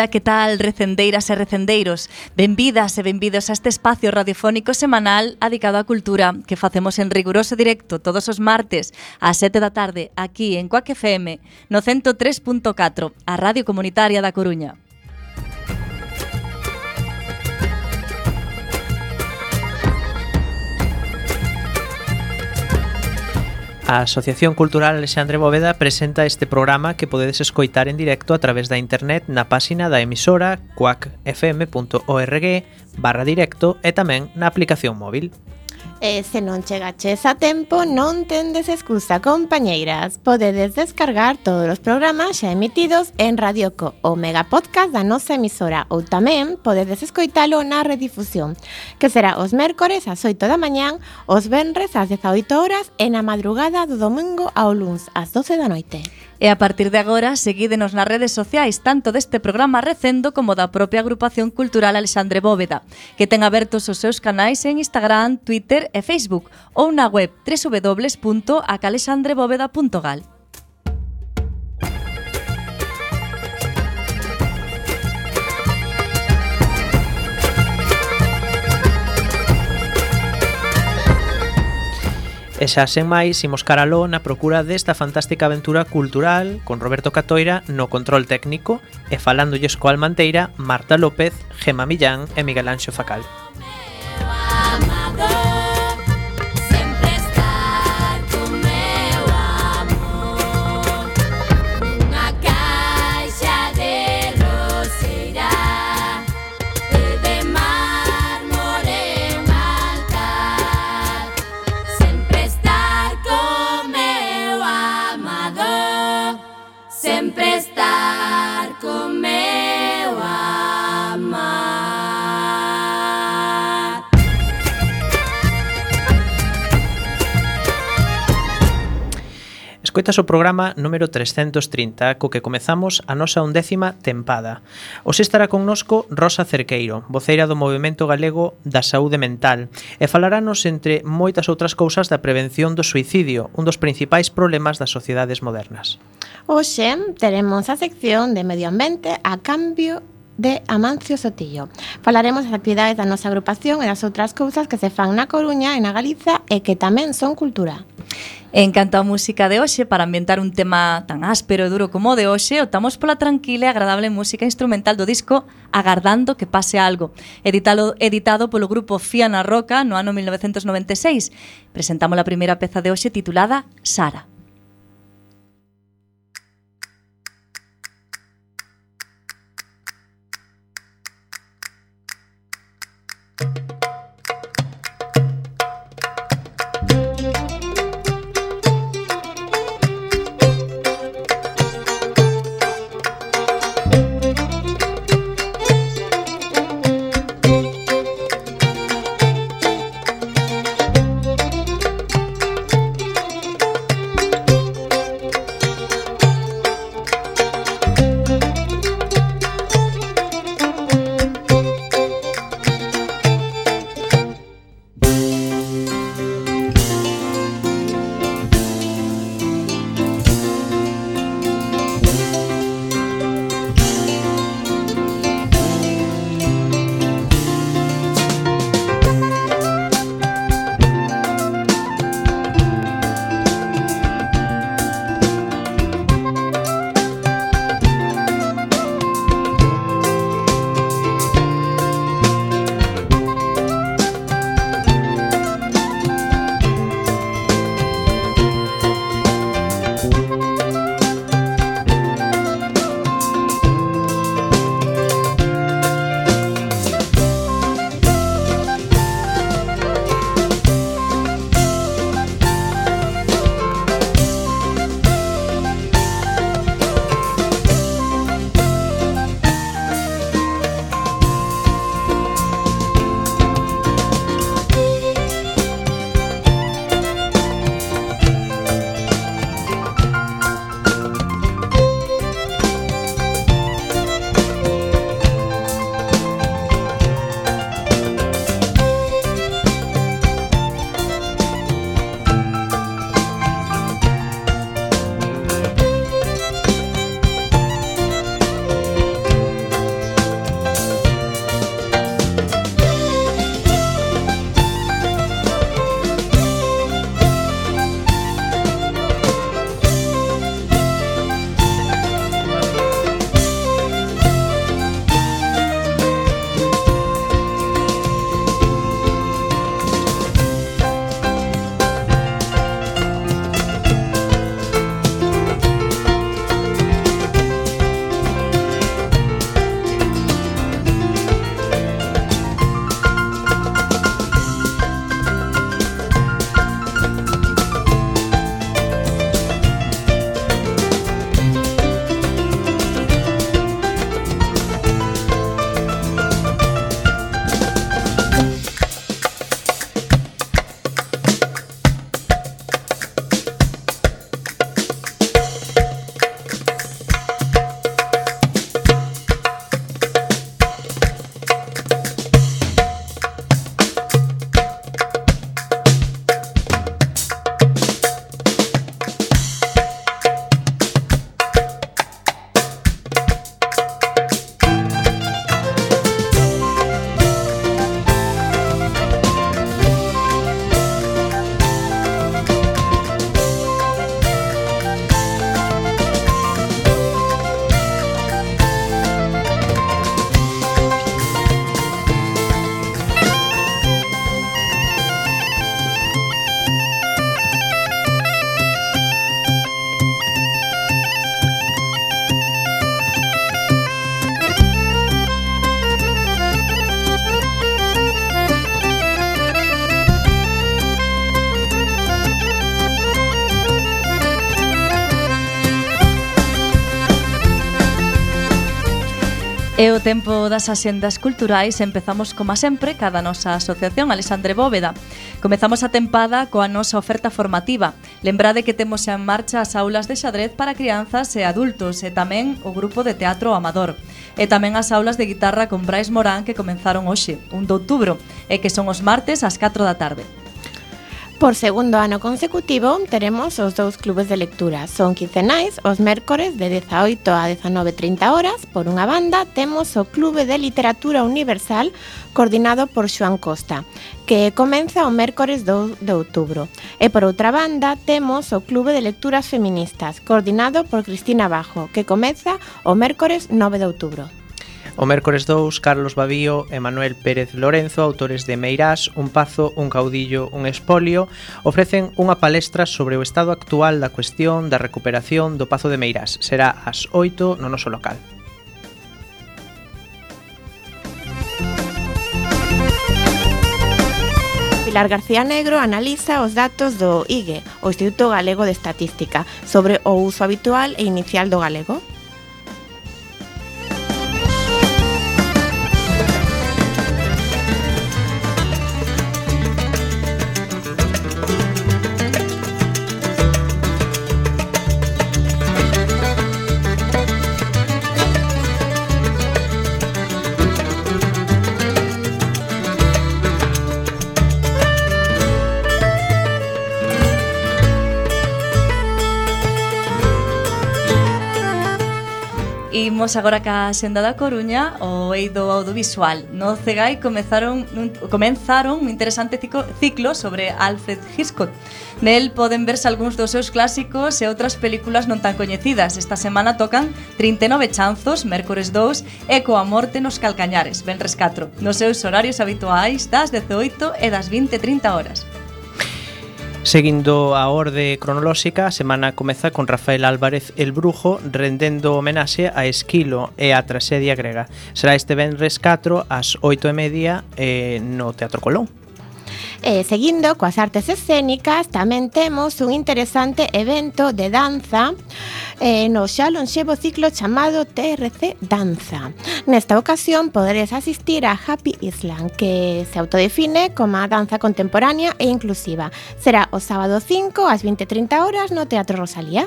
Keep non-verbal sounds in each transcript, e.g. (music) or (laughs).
Ola, que tal, recendeiras e recendeiros? Benvidas e benvidos a este espacio radiofónico semanal adicado á cultura que facemos en riguroso directo todos os martes ás 7 da tarde aquí en Coac FM no 103.4, a Radio Comunitaria da Coruña. A Asociación Cultural Alexandre Bóveda presenta este programa que podedes escoitar en directo a través da internet na páxina da emisora quackfm.org barra directo e tamén na aplicación móvil. E se non chegaches a tempo, non tendes excusa, compañeiras. Podedes descargar todos os programas xa emitidos en Radio Co, o mega podcast da nosa emisora, ou tamén podedes escoitalo na redifusión, que será os mércores ás 8 da mañán, os venres ás 18 horas e na madrugada do domingo ao luns ás 12 da noite. E a partir de agora, seguídenos nas redes sociais tanto deste programa Recendo como da propia agrupación cultural Alexandre Bóveda, que ten abertos os seus canais en Instagram, Twitter e Facebook ou na web www.acalexandrebóveda.gal. E xa sen máis, imos caraló na procura desta fantástica aventura cultural con Roberto Catoira no control técnico e falándolles coa Almanteira, Marta López, Gema Millán e Miguel Anxo Facal. Escoitas o programa número 330, co que comezamos a nosa undécima tempada. Os estará connosco Rosa Cerqueiro, voceira do Movimento Galego da Saúde Mental, e falarános entre moitas outras cousas da prevención do suicidio, un dos principais problemas das sociedades modernas. Hoxe teremos a sección de Medio Ambiente a cambio de Amancio Sotillo. Falaremos das actividades da nosa agrupación e das outras cousas que se fan na Coruña e na Galiza e que tamén son cultura. En canto á música de hoxe, para ambientar un tema tan áspero e duro como o de hoxe, optamos pola tranquila e agradable música instrumental do disco Agardando que pase algo, editado, editado polo grupo Fiana Roca no ano 1996. Presentamos a primeira peza de hoxe titulada Sara. É o tempo das axendas culturais Empezamos, como sempre, cada nosa asociación Alexandre Bóveda. Comezamos a tempada coa nosa oferta formativa. Lembrade que temos en marcha as aulas de xadrez para crianzas e adultos E tamén o grupo de teatro amador. E tamén as aulas de guitarra con Brais Morán que comenzaron hoxe, 1 de outubro E que son os martes ás 4 da tarde. Por segundo ano consecutivo teremos os dous clubes de lectura. Son quincenais os mércores de 18 a 19.30 horas. Por unha banda, temos o Clube de Literatura Universal coordinado por Xoan Costa, que comeza o mércores 2 de outubro. E por outra banda, temos o Clube de Lecturas Feministas coordinado por Cristina Bajo, que comeza o mércores 9 de outubro. O mércores 2, Carlos Babío e Manuel Pérez Lorenzo, autores de Meirás, Un pazo, un caudillo, un espolio, ofrecen unha palestra sobre o estado actual da cuestión da recuperación do pazo de Meirás. Será ás 8 no noso local. Pilar García Negro analiza os datos do IGE, o Instituto Galego de Estatística, sobre o uso habitual e inicial do galego. Imos agora ca Xenda da Coruña o eido audiovisual. No Cegai comezaron un, comenzaron un interesante ciclo, ciclo sobre Alfred Hitchcock. Nel poden verse algúns dos seus clásicos e outras películas non tan coñecidas. Esta semana tocan 39 chanzos, mércores 2, e coa morte nos calcañares, venres 4, nos seus horarios habituais das 18 e das 20.30 horas. Seguindo a orde cronolóxica, a semana comeza con Rafael Álvarez el Brujo rendendo homenaxe a Esquilo e a Tragedia grega. Será este venres 4 ás 8 e media eh, no Teatro Colón. E seguindo coas artes escénicas tamén temos un interesante evento de danza eh, no xa lonxevo ciclo chamado TRC Danza. Nesta ocasión poderes asistir a Happy Island, que se autodefine como danza contemporánea e inclusiva. Será o sábado 5 ás 20.30 horas no Teatro Rosalía.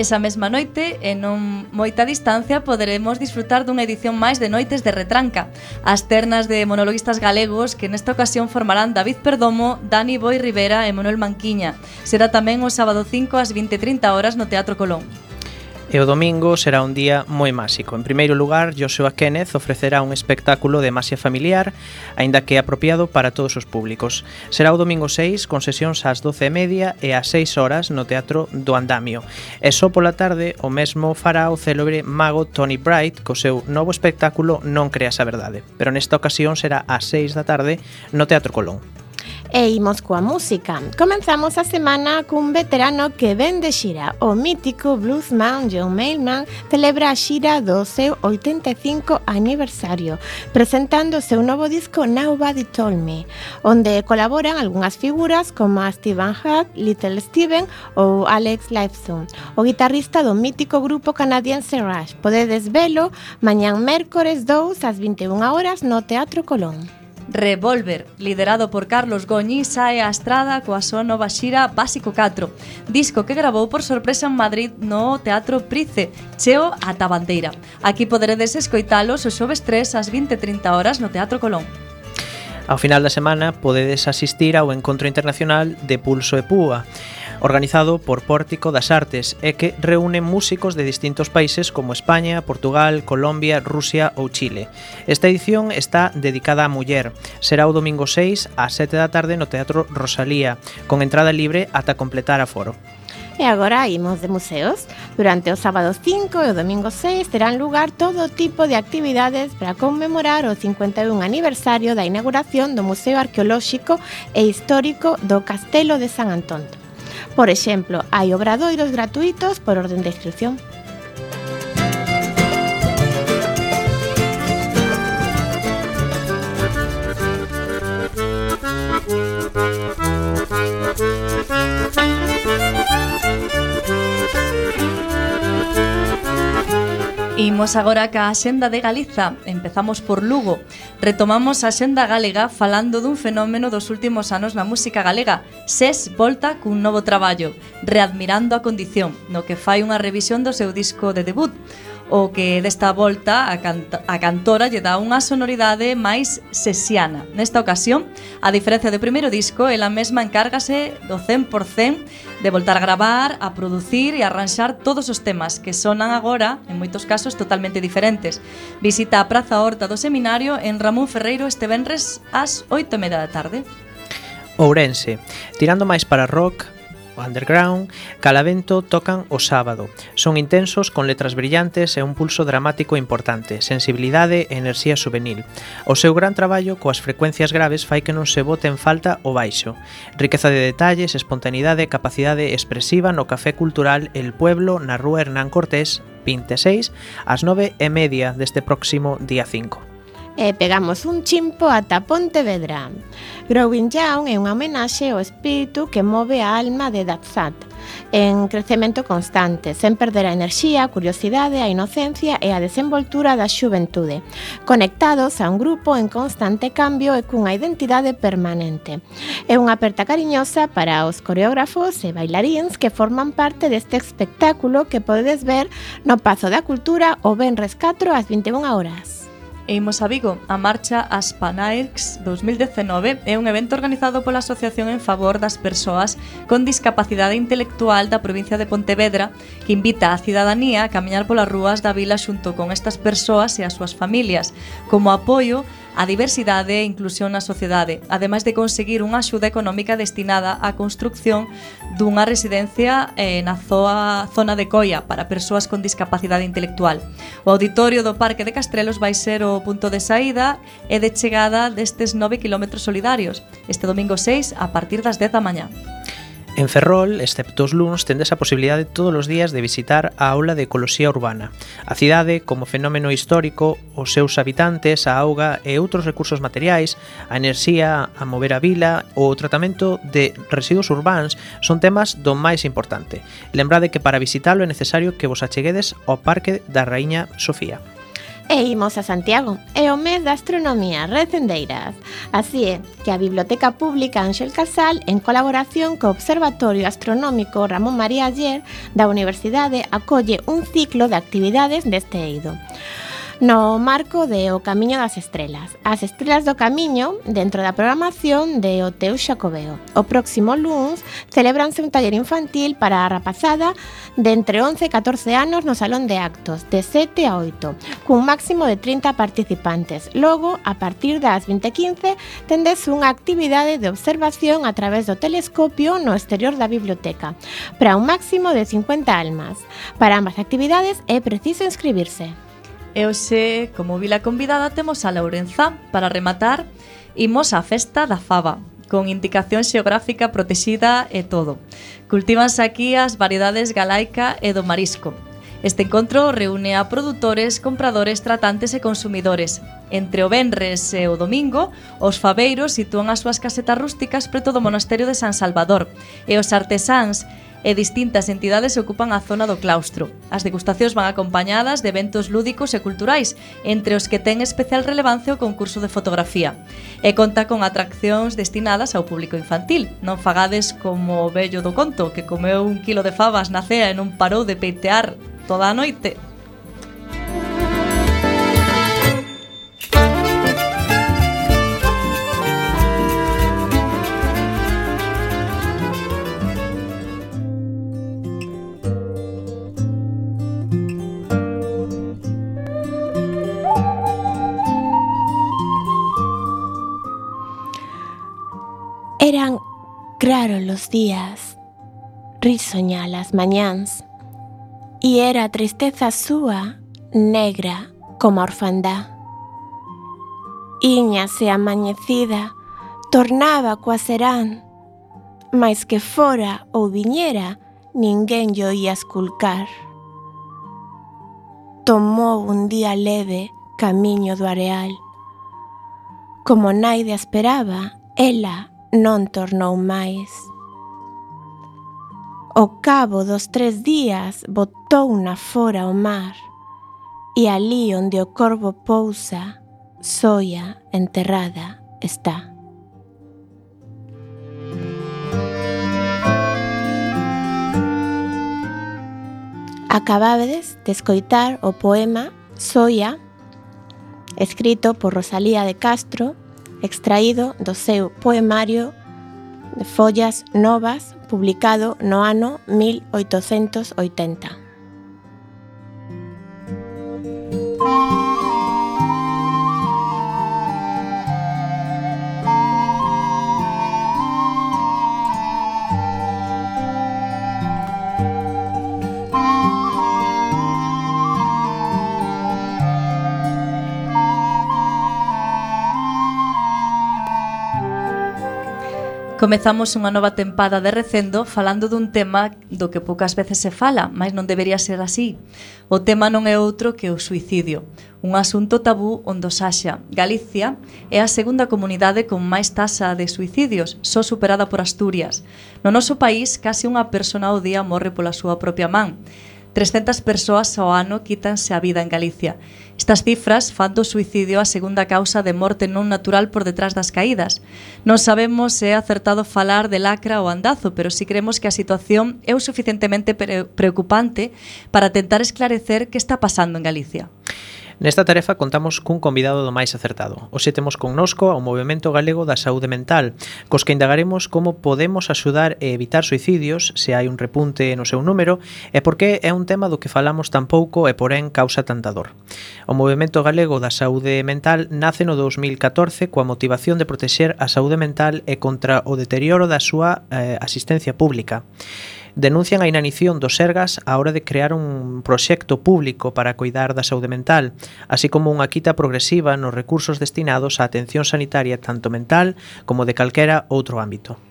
Esa mesma noite, e non moita distancia, poderemos disfrutar dunha edición máis de Noites de Retranca. As ternas de monologuistas galegos que nesta ocasión formarán David Perdomo, Dani Boi Rivera e Manuel Manquiña. Será tamén o sábado 5 ás 20.30 horas no Teatro Colón. E o domingo será un día moi máxico. En primeiro lugar, Joshua Kenneth ofrecerá un espectáculo de masia familiar, aínda que apropiado para todos os públicos. Será o domingo 6, con sesións ás 12.30 e e ás 6 horas no Teatro do Andamio. E só pola tarde, o mesmo fará o célebre mago Tony Bright co seu novo espectáculo Non creas a verdade. Pero nesta ocasión será ás 6 da tarde no Teatro Colón. E imos coa música. Comenzamos a semana cun veterano que ven de xira. O mítico bluesman John Mailman celebra a xira do seu 85 aniversario, presentando o seu novo disco Nobody Told Me, onde colaboran algunhas figuras como a Steven Huck, Little Steven ou Alex Lifeson, o guitarrista do mítico grupo canadiense Rush. Podedes velo mañán mércores 2 ás 21 horas no Teatro Colón. Revolver, liderado por Carlos Goñi, sae a estrada coa súa nova xira Básico 4, disco que grabou por sorpresa en Madrid no Teatro Price, cheo ata bandeira. Aquí poderedes escoitalos os xoves 3 ás 20.30 horas no Teatro Colón. Ao final da semana podedes asistir ao Encontro Internacional de Pulso e Púa, organizado por Pórtico das Artes e que reúne músicos de distintos países como España, Portugal, Colombia, Rusia ou Chile. Esta edición está dedicada á muller. Será o domingo 6 ás 7 da tarde no Teatro Rosalía, con entrada libre ata completar a foro. E agora imos de museos. Durante o sábado 5 e o domingo 6 terán lugar todo tipo de actividades para conmemorar o 51 aniversario da inauguración do Museo Arqueolóxico e Histórico do Castelo de San Antonio. Por exemplo, hai obradoiros gratuitos por orden de inscripción. Imos agora ca Xenda de Galiza. Empezamos por Lugo retomamos a xenda galega falando dun fenómeno dos últimos anos na música galega. SES volta cun novo traballo, readmirando a condición, no que fai unha revisión do seu disco de debut o que desta volta a, canta, a cantora lle dá unha sonoridade máis sesiana. Nesta ocasión, a diferencia do primeiro disco, ela mesma encárgase do 100% de voltar a gravar, a producir e a arranxar todos os temas que sonan agora, en moitos casos, totalmente diferentes. Visita a Praza Horta do Seminario en Ramón Ferreiro este venres ás 8 da tarde. Ourense. Tirando máis para rock, Underground, Calavento tocan o sábado. Son intensos, con letras brillantes e un pulso dramático importante, sensibilidade e enerxía juvenil. O seu gran traballo coas frecuencias graves fai que non se bote en falta o baixo. Riqueza de detalles, espontaneidade e capacidade expresiva no Café Cultural El Pueblo na Rúa Hernán Cortés 26 ás 9 e media deste próximo día 5 e pegamos un chimpo ata Pontevedra. Growing Young é unha homenaxe ao espírito que move a alma de Dapsat, en crecemento constante, sen perder a enerxía, a curiosidade, a inocencia e a desenvoltura da xuventude, conectados a un grupo en constante cambio e cunha identidade permanente. É unha aperta cariñosa para os coreógrafos e bailaríns que forman parte deste espectáculo que podedes ver no Pazo da Cultura o Benres 4 ás 21 horas. E imos a Vigo, a marcha Aspanaex 2019 é un evento organizado pola Asociación en favor das persoas con discapacidade intelectual da provincia de Pontevedra que invita a cidadanía a camiñar polas rúas da vila xunto con estas persoas e as súas familias como apoio a diversidade e inclusión na sociedade, ademais de conseguir unha axuda económica destinada á construcción dunha residencia eh, na zoa, zona de Coia para persoas con discapacidade intelectual. O auditorio do Parque de Castrelos vai ser o punto de saída e de chegada destes 9 km solidarios, este domingo 6 a partir das 10 da mañá. En Ferrol, excepto os luns, tendes a posibilidade todos os días de visitar a aula de ecoloxía urbana. A cidade, como fenómeno histórico, os seus habitantes, a auga e outros recursos materiais, a enerxía, a mover a vila ou o tratamento de residuos urbanos son temas do máis importante. Lembrade que para visitalo é necesario que vos acheguedes ao Parque da Raíña Sofía. E imos a Santiago, é o mes da astronomía recendeiras. Así é que a Biblioteca Pública Ángel Casal, en colaboración co Observatorio Astronómico Ramón María Ayer da Universidade, acolle un ciclo de actividades deste eido no marco de O Camiño das Estrelas. As Estrelas do Camiño, dentro da programación de O Teu Xacobeo. O próximo luns celebranse un taller infantil para a rapazada de entre 11 e 14 anos no Salón de Actos, de 7 a 8, cun máximo de 30 participantes. Logo, a partir das 20.15, tendes unha actividade de observación a través do telescopio no exterior da biblioteca, para un máximo de 50 almas. Para ambas actividades é preciso inscribirse. E hoxe, como vila convidada, temos a Lourenza para rematar imos á festa da fava, con indicación xeográfica protexida e todo. Cultívanse aquí as variedades galaica e do marisco. Este encontro reúne a produtores, compradores, tratantes e consumidores. Entre o Benres e o Domingo, os faveiros sitúan as súas casetas rústicas preto do Monasterio de San Salvador e os artesáns e distintas entidades ocupan a zona do claustro. As degustacións van acompañadas de eventos lúdicos e culturais, entre os que ten especial relevancia o concurso de fotografía. E conta con atraccións destinadas ao público infantil. Non fagades como o vello do conto, que comeu un kilo de favas na cea e non parou de peitear toda a noite. Claros los días, risoña las mañáns, e era tristeza súa negra como a orfandá. Iñase amañecida, tornaba coa serán, mais que fora ou viñera, ninguén yo ia esculcar. Tomou un día leve camiño do areal. Como naide esperaba, ela non tornou máis. O cabo dos tres días botou na fora o mar e ali onde o corvo pousa, soia enterrada está. Acabades de escoitar o poema Soia, escrito por Rosalía de Castro extraído do seu poemario de Follas Novas, publicado no ano 1880. Comezamos unha nova tempada de Recendo falando dun tema do que poucas veces se fala, mas non debería ser así. O tema non é outro que o suicidio, un asunto tabú onde Saxa. Galicia é a segunda comunidade con máis tasa de suicidios, só superada por Asturias. No noso país, case unha persona ao día morre pola súa propia man. 300 persoas ao ano quítanse a vida en Galicia. Estas cifras fan do suicidio a segunda causa de morte non natural por detrás das caídas. Non sabemos se é acertado falar de lacra ou andazo, pero si creemos que a situación é o suficientemente preocupante para tentar esclarecer que está pasando en Galicia. Nesta tarefa contamos cun convidado do máis acertado. Hoxe temos connosco ao Movimento Galego da Saúde Mental, cos que indagaremos como podemos axudar e evitar suicidios se hai un repunte no seu número e por que é un tema do que falamos tan pouco e porén causa tanta dor. O Movimento Galego da Saúde Mental nace no 2014 coa motivación de protexer a saúde mental e contra o deterioro da súa eh, asistencia pública. Denuncian a inanición dos Sergas á hora de crear un proxecto público para cuidar da saúde mental, así como unha quita progresiva nos recursos destinados á atención sanitaria tanto mental como de calquera outro ámbito.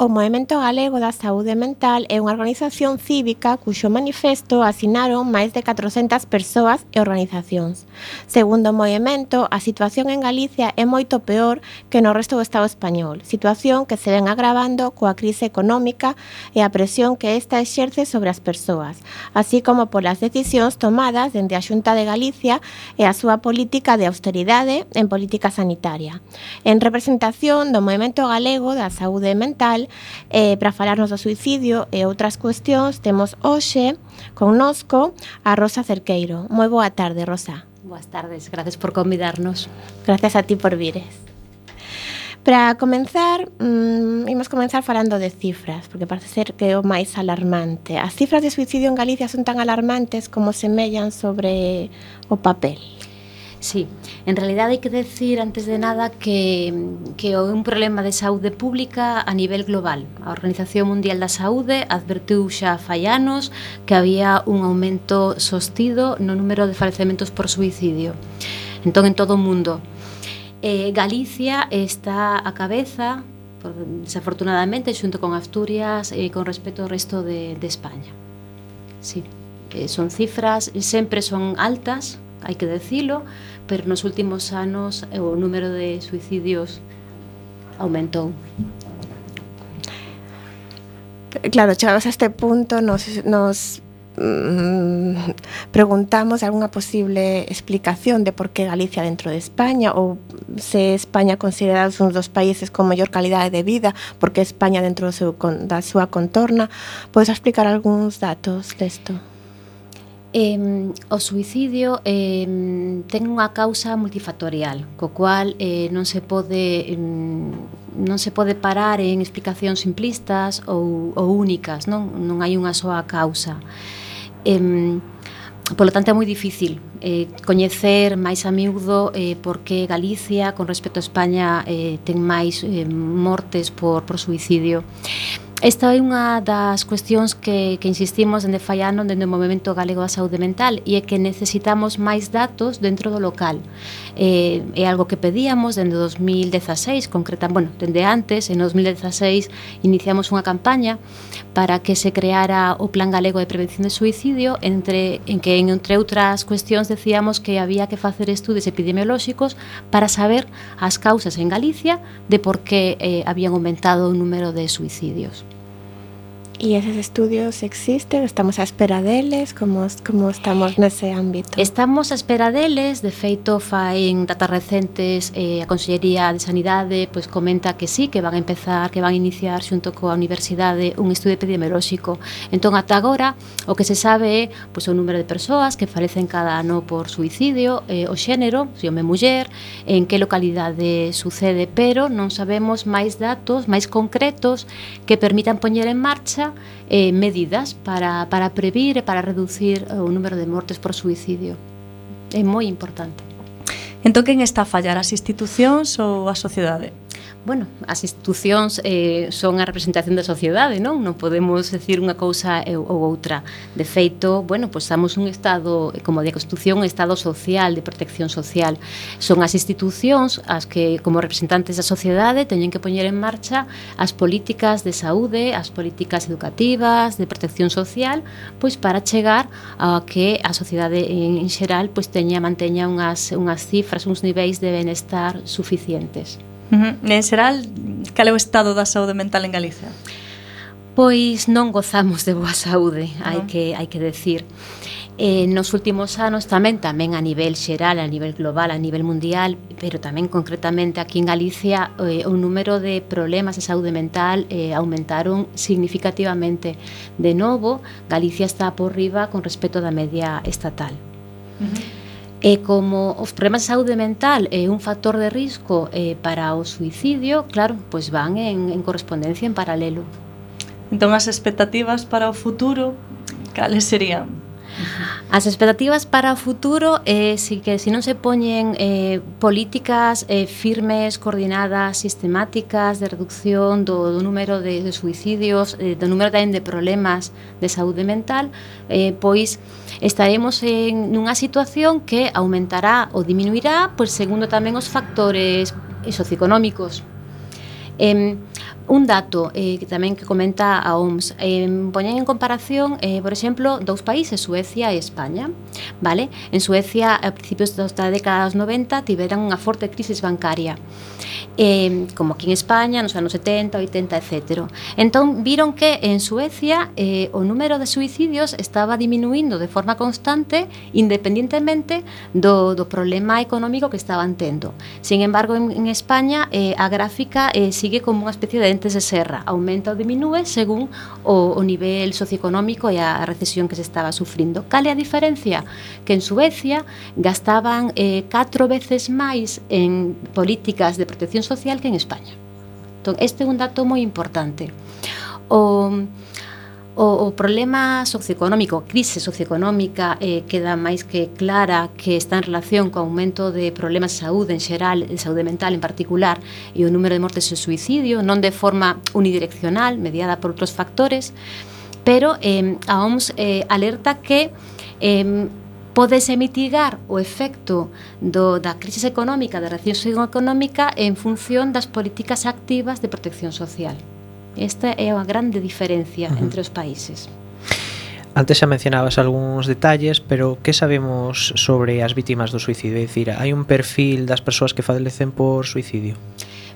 O Movimento Galego da Saúde Mental é unha organización cívica cuxo manifesto asinaron máis de 400 persoas e organizacións. Segundo o movimento, a situación en Galicia é moito peor que no resto do Estado español, situación que se ven agravando coa crise económica e a presión que esta exerce sobre as persoas, así como polas decisións tomadas dende a Xunta de Galicia e a súa política de austeridade en política sanitaria. En representación do Movimento Galego da Saúde Mental, eh, para falarnos do suicidio e outras cuestións temos hoxe connosco a Rosa Cerqueiro. Moi boa tarde, Rosa. Boas tardes, gracias por convidarnos. Gracias a ti por vires. Para comenzar, mmm, imos comenzar falando de cifras, porque parece ser que é o máis alarmante. As cifras de suicidio en Galicia son tan alarmantes como semellan sobre o papel. Sí, en realidad hai que decir antes de nada que, que é un problema de saúde pública a nivel global. A Organización Mundial da Saúde advertiu xa fai anos que había un aumento sostido no número de falecementos por suicidio. Entón, en todo o mundo. Eh, Galicia está a cabeza, por, desafortunadamente, xunto con Asturias e eh, con respecto ao resto de, de España. Sí, eh, son cifras, sempre son altas, hai que decilo, pero nos últimos anos eh, o número de suicidios aumentou. Claro, chegados a este punto nos, nos mm, preguntamos algunha posible explicación de por que Galicia dentro de España ou se España considerados uns dos países con maior calidade de vida porque España dentro do seu, da súa contorna podes explicar algúns datos desto? De Eh, o suicidio eh, ten unha causa multifactorial, co cual eh, non se pode eh, non se pode parar en explicacións simplistas ou, ou únicas, non, non hai unha soa causa. Eh, Polo tanto, é moi difícil eh, coñecer máis a miúdo eh, porque Galicia, con respecto a España, eh, ten máis eh, mortes por, por suicidio. Esta é unha das cuestións que, que insistimos dende Fallano dende o Movimento Galego da Saúde Mental e é que necesitamos máis datos dentro do local. Eh, é algo que pedíamos dende 2016, concreta, bueno, dende antes, en 2016 iniciamos unha campaña para que se creara o Plan Galego de Prevención de Suicidio entre en que entre outras cuestións decíamos que había que facer estudos epidemiolóxicos para saber as causas en Galicia de por que eh, habían aumentado o número de suicidios. E eses estudios existen, estamos á espera deles, como, como estamos nese ámbito? Estamos á espera deles, de feito faen datas recentes eh, a Consellería de Sanidade pois comenta que sí, que van a empezar, que van a iniciar xunto coa Universidade un estudio epidemiolóxico. Entón, ata agora, o que se sabe é pois, o número de persoas que falecen cada ano por suicidio, eh, o xénero, se home muller, en que localidade sucede, pero non sabemos máis datos, máis concretos que permitan poñer en marcha Eh, medidas para, para previr e para reducir eh, o número de mortes por suicidio. É moi importante. Entón, quen está a fallar? As institucións ou a sociedade? bueno, as institucións eh, son a representación da sociedade, non? Non podemos decir unha cousa ou outra. De feito, bueno, pois pues, estamos un estado, eh, como de Constitución, un estado social, de protección social. Son as institucións as que, como representantes da sociedade, teñen que poñer en marcha as políticas de saúde, as políticas educativas, de protección social, pois para chegar a que a sociedade en xeral pois teña manteña unhas unhas cifras, uns niveis de benestar suficientes. Uh -huh. En xeral, cal é o estado da saúde mental en Galicia? Pois non gozamos de boa saúde, uh -huh. hai que hai que decir. Eh, nos últimos anos tamén, tamén a nivel xeral, a nivel global, a nivel mundial, pero tamén concretamente aquí en Galicia, eh, o número de problemas de saúde mental eh, aumentaron significativamente. De novo, Galicia está por riba con respecto da media estatal. Uh -huh. E como os problemas de saúde mental é un factor de risco eh, para o suicidio, claro, pois van en, en correspondencia en paralelo. Entón, as expectativas para o futuro, cales serían? As expectativas para o futuro, eh, si que se si non se poñen eh, políticas eh, firmes, coordinadas, sistemáticas de reducción do, do número de, de suicidios, eh, do número tamén de problemas de saúde mental, eh, pois estaremos en nunha situación que aumentará ou diminuirá, pois segundo tamén os factores socioeconómicos. Eh, Un dato eh, que tamén que comenta a OMS, eh, poñen en comparación, eh, por exemplo, dous países, Suecia e España, vale? En Suecia, a principios da década dos 90, tiveran unha forte crisis bancaria, eh, como aquí en España, nos anos 70, 80, etc. Entón, viron que en Suecia eh, o número de suicidios estaba diminuindo de forma constante, independentemente do, do problema económico que estaban tendo. Sin embargo, en, en España, eh, a gráfica eh, sigue como unha especie de realmente de serra aumenta ou diminúe según o, o nivel socioeconómico e a recesión que se estaba sufrindo. Cal é a diferencia? Que en Suecia gastaban eh, catro veces máis en políticas de protección social que en España. Entón, este é un dato moi importante. O, o, o problema socioeconómico, crise socioeconómica eh, queda máis que clara que está en relación co aumento de problemas de saúde en xeral, de saúde mental en particular, e o número de mortes e suicidio, non de forma unidireccional, mediada por outros factores, pero eh, a OMS eh, alerta que eh, podese mitigar o efecto do, da crisis económica, da recesión económica, en función das políticas activas de protección social. Esta é a grande diferencia uh -huh. entre os países. Antes xa mencionabas algúns detalles, pero que sabemos sobre as vítimas do suicidio? É dicir, hai un perfil das persoas que falecen por suicidio?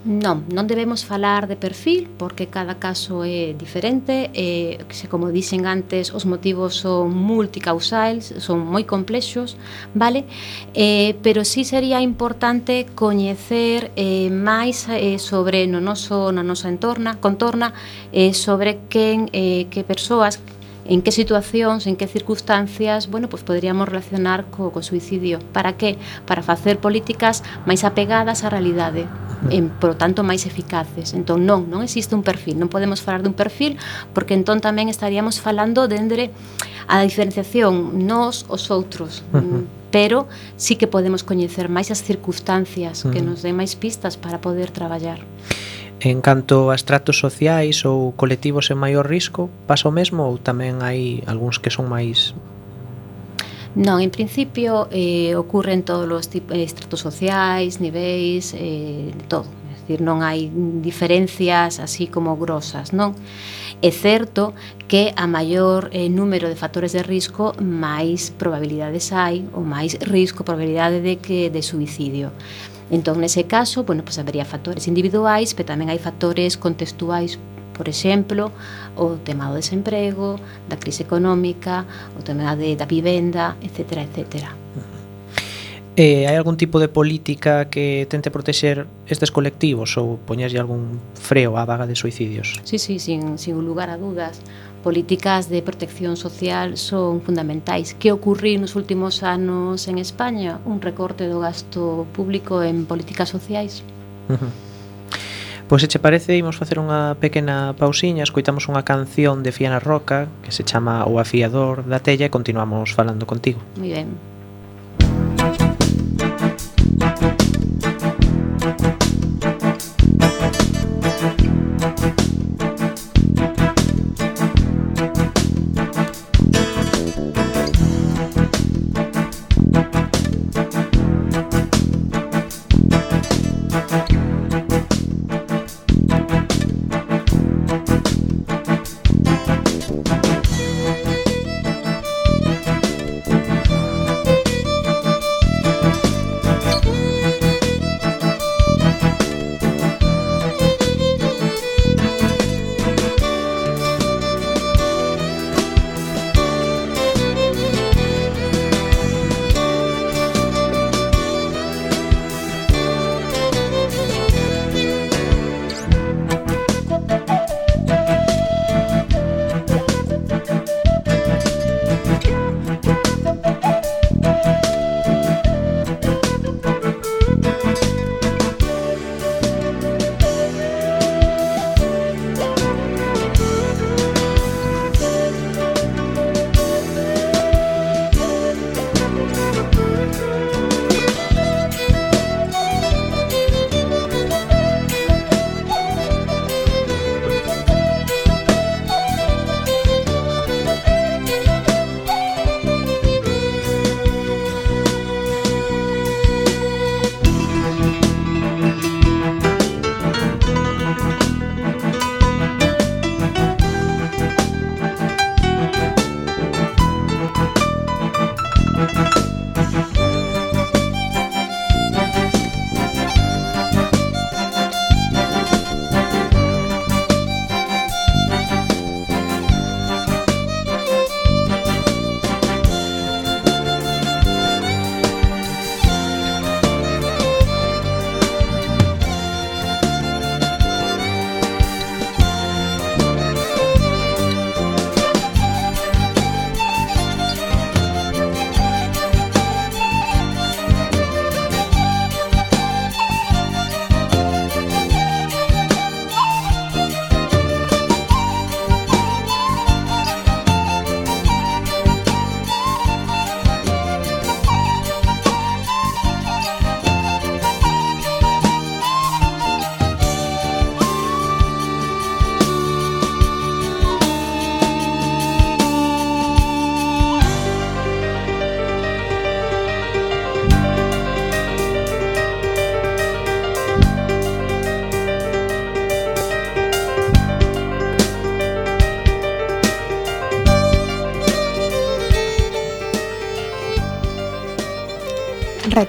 Non, non debemos falar de perfil porque cada caso é diferente e, se como dixen antes, os motivos son multicausais, son moi complexos, vale? Eh, pero sí sería importante coñecer eh, máis eh, sobre no noso, na nosa entorna, contorna eh, sobre quen, eh, que persoas en que situacións, en que circunstancias, bueno, pues poderíamos relacionar co, co suicidio. Para que? Para facer políticas máis apegadas á realidade, en, por tanto máis eficaces. Entón non, non existe un perfil, non podemos falar dun perfil porque entón tamén estaríamos falando dendre a diferenciación nós os outros. Uh -huh mm, pero sí que podemos coñecer máis as circunstancias uh -huh. que nos den máis pistas para poder traballar. En canto a estratos sociais ou colectivos en maior risco, pasa o mesmo ou tamén hai algúns que son máis Non, en principio eh, ocurren todos os tipos, eh, estratos sociais, niveis, eh, todo. É dicir, non hai diferencias así como grosas, non? É certo que a maior eh, número de factores de risco, máis probabilidades hai, ou máis risco, probabilidade de que de suicidio. Entón, nese caso, bueno, pues habería factores individuais, pero tamén hai factores contextuais por exemplo, o tema do desemprego, da crise económica, o tema de, da vivenda, etc. etc. Eh, hai algún tipo de política que tente protexer estes colectivos ou poñerlle algún freo á vaga de suicidios? Sí, sí, sin, sin lugar a dudas políticas de protección social son fundamentais. Que ocurriu nos últimos anos en España? Un recorte do gasto público en políticas sociais. Uh -huh. Pois se che parece, imos facer unha pequena pausiña, escoitamos unha canción de Fiana Roca que se chama O afiador da tella e continuamos falando contigo. Moi ben.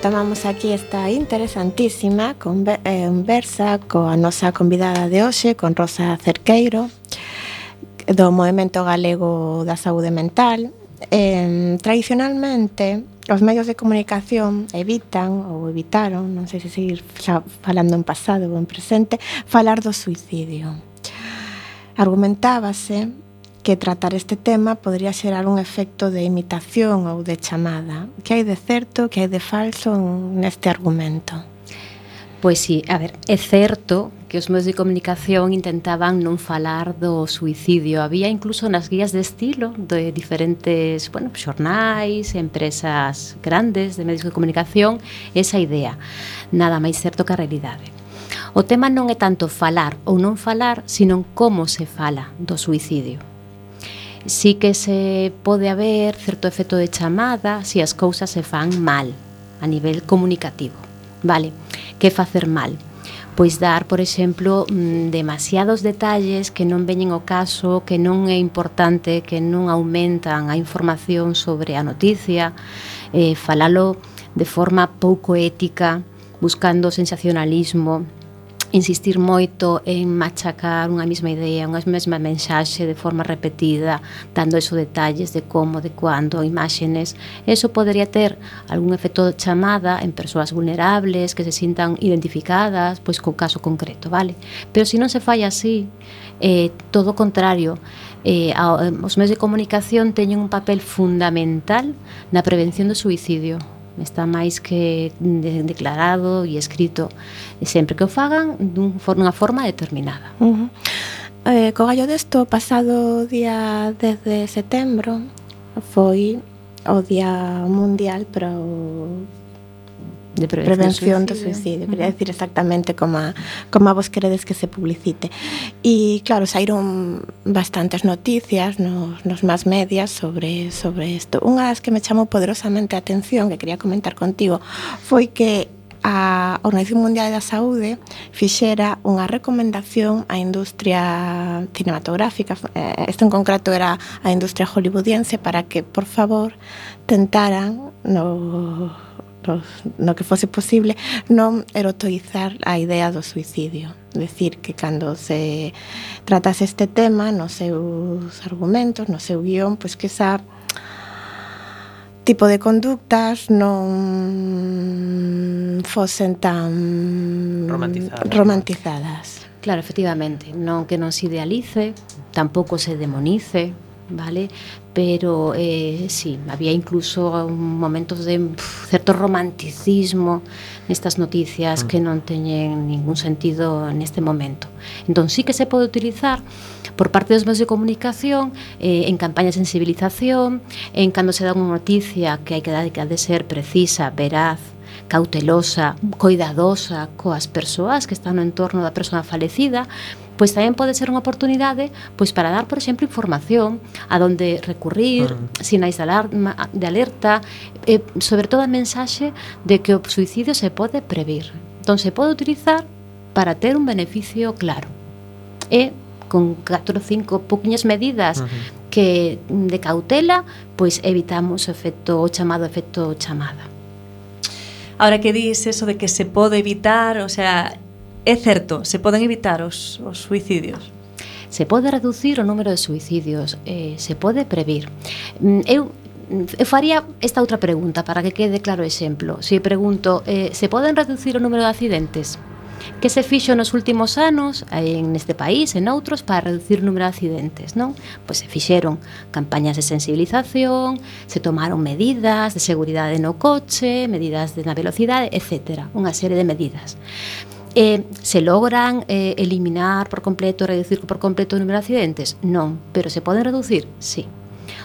retomamos aquí esta interesantísima eh, conversa coa nosa convidada de hoxe, con Rosa Cerqueiro, do Movimento Galego da Saúde Mental. Eh, tradicionalmente, os medios de comunicación evitan ou evitaron, non sei se seguir xa falando en pasado ou en presente, falar do suicidio. Argumentábase que tratar este tema podría xerar un efecto de imitación ou de chamada. Que hai de certo, que hai de falso neste argumento? Pois sí, a ver, é certo que os medios de comunicación intentaban non falar do suicidio. Había incluso nas guías de estilo de diferentes, bueno, xornais, empresas grandes de medios de comunicación, esa idea. Nada máis certo que a realidade. O tema non é tanto falar ou non falar, sino como se fala do suicidio sí que se pode haber certo efecto de chamada se as cousas se fan mal a nivel comunicativo. Vale, que facer mal? Pois dar, por exemplo, mm, demasiados detalles que non veñen ao caso, que non é importante, que non aumentan a información sobre a noticia, eh, falalo de forma pouco ética, buscando sensacionalismo, insistir moito en machacar unha mesma idea, unha mesma mensaxe de forma repetida, dando esos detalles de como, de cuando, imágenes. Eso podría ter algún efecto chamada en persoas vulnerables que se sintan identificadas pois co caso concreto, vale? Pero se si non se fai así, eh, todo o contrario, eh, eh os medios de comunicación teñen un papel fundamental na prevención do suicidio está máis que declarado e escrito sempre que o fagan dun, unha forma determinada. Uh -huh. eh, co gallo desto, pasado día 10 de setembro foi o Día Mundial para o de prevención, prevención do suicidio, quería decir exactamente como a, como a vos queredes que se publicite. E claro, saíron bastantes noticias nos, nos más medias sobre sobre isto. Unha das que me chamou poderosamente a atención, que quería comentar contigo, foi que a Organización Mundial da Saúde fixera unha recomendación á industria cinematográfica, isto eh, en concreto era a industria hollywoodiense, para que, por favor, tentaran no nos, no que fose posible, non erotoizar a idea do suicidio. Decir que cando se tratase este tema nos seus argumentos, no seu guión, pois que esa tipo de conductas non mm, fosen tan romantizadas. romantizadas. Claro, efectivamente, non que non se idealice, tampouco se demonice, ¿vale? Pero eh, sí, había incluso momentos de pff, certo romanticismo nestas noticias mm. que non teñen ningún sentido neste momento. Entón, sí que se pode utilizar por parte dos medios de comunicación eh, en campañas de sensibilización, en cando se dá unha noticia que hai que dar que ha de ser precisa, veraz, cautelosa, coidadosa coas persoas que están no entorno da persona falecida, pois tamén pode ser unha oportunidade pois para dar, por exemplo, información a donde recurrir, uh -huh. sinais de alarma, de alerta, e, sobre todo a mensaxe de que o suicidio se pode previr. Entón, se pode utilizar para ter un beneficio claro. E con 4 ou 5 poquinhas medidas uh -huh. que de cautela, pois evitamos o efecto o chamado efecto chamada. Ahora que dis eso de que se pode evitar, o sea, É certo, se poden evitar os, os suicidios? Se pode reducir o número de suicidios, eh, se pode previr. Mm, eu mm, eu faría esta outra pregunta para que quede claro o exemplo. Se pregunto, eh, se poden reducir o número de accidentes? Que se fixo nos últimos anos eh, en este país, en outros, para reducir o número de accidentes, non? Pois se fixeron campañas de sensibilización, se tomaron medidas de seguridade no coche, medidas de na velocidade, etc. Unha serie de medidas. Eh, se logran eh, eliminar por completo, reducir por completo o número de accidentes? Non, pero se poden reducir? Sí.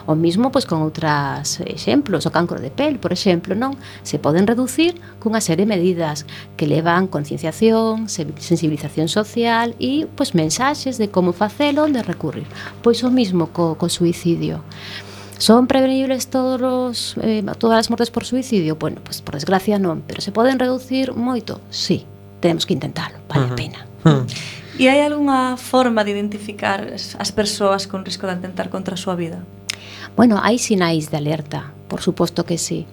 O mismo pois con outras exemplos, o cancro de pel, por exemplo, non? Se poden reducir cunha serie de medidas que levan concienciación, sensibilización social e pois mensaxes de como facelo, onde recurrir. Pois o mismo co, co suicidio. Son prevenibles todos os, eh, todas as mortes por suicidio? Bueno, pois por desgracia non, pero se poden reducir moito? Sí tenemos que intentalo, vale uh -huh. a pena. Uh -huh. E hai algunha forma de identificar as persoas con risco de atentar contra a súa vida? Bueno, hai sinais de alerta, por suposto que sí.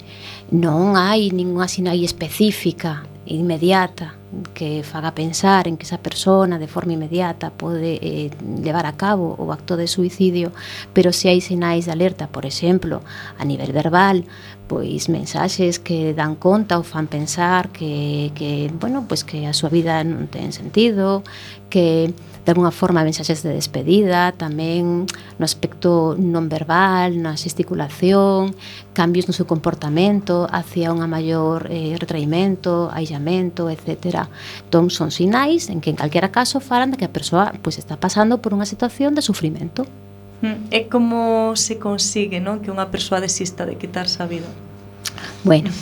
Non hai ninguna sinai específica, inmediata que faga pensar en que esa persona de forma inmediata pode eh, levar a cabo o acto de suicidio, pero se hai sinais de alerta, por exemplo, a nivel verbal, pois mensaxes que dan conta ou fan pensar que, que bueno, pois que a súa vida non ten sentido, que de alguna forma mensaxes de despedida, tamén no aspecto non verbal, na gesticulación, cambios no seu comportamento hacia unha maior eh, retraimento, aillamento, etc. Entón, son sinais en que en calquera caso falan de que a persoa pois, está pasando por unha situación de sufrimento. É hmm, como se consigue non? que unha persoa desista de quitarse a vida? Bueno,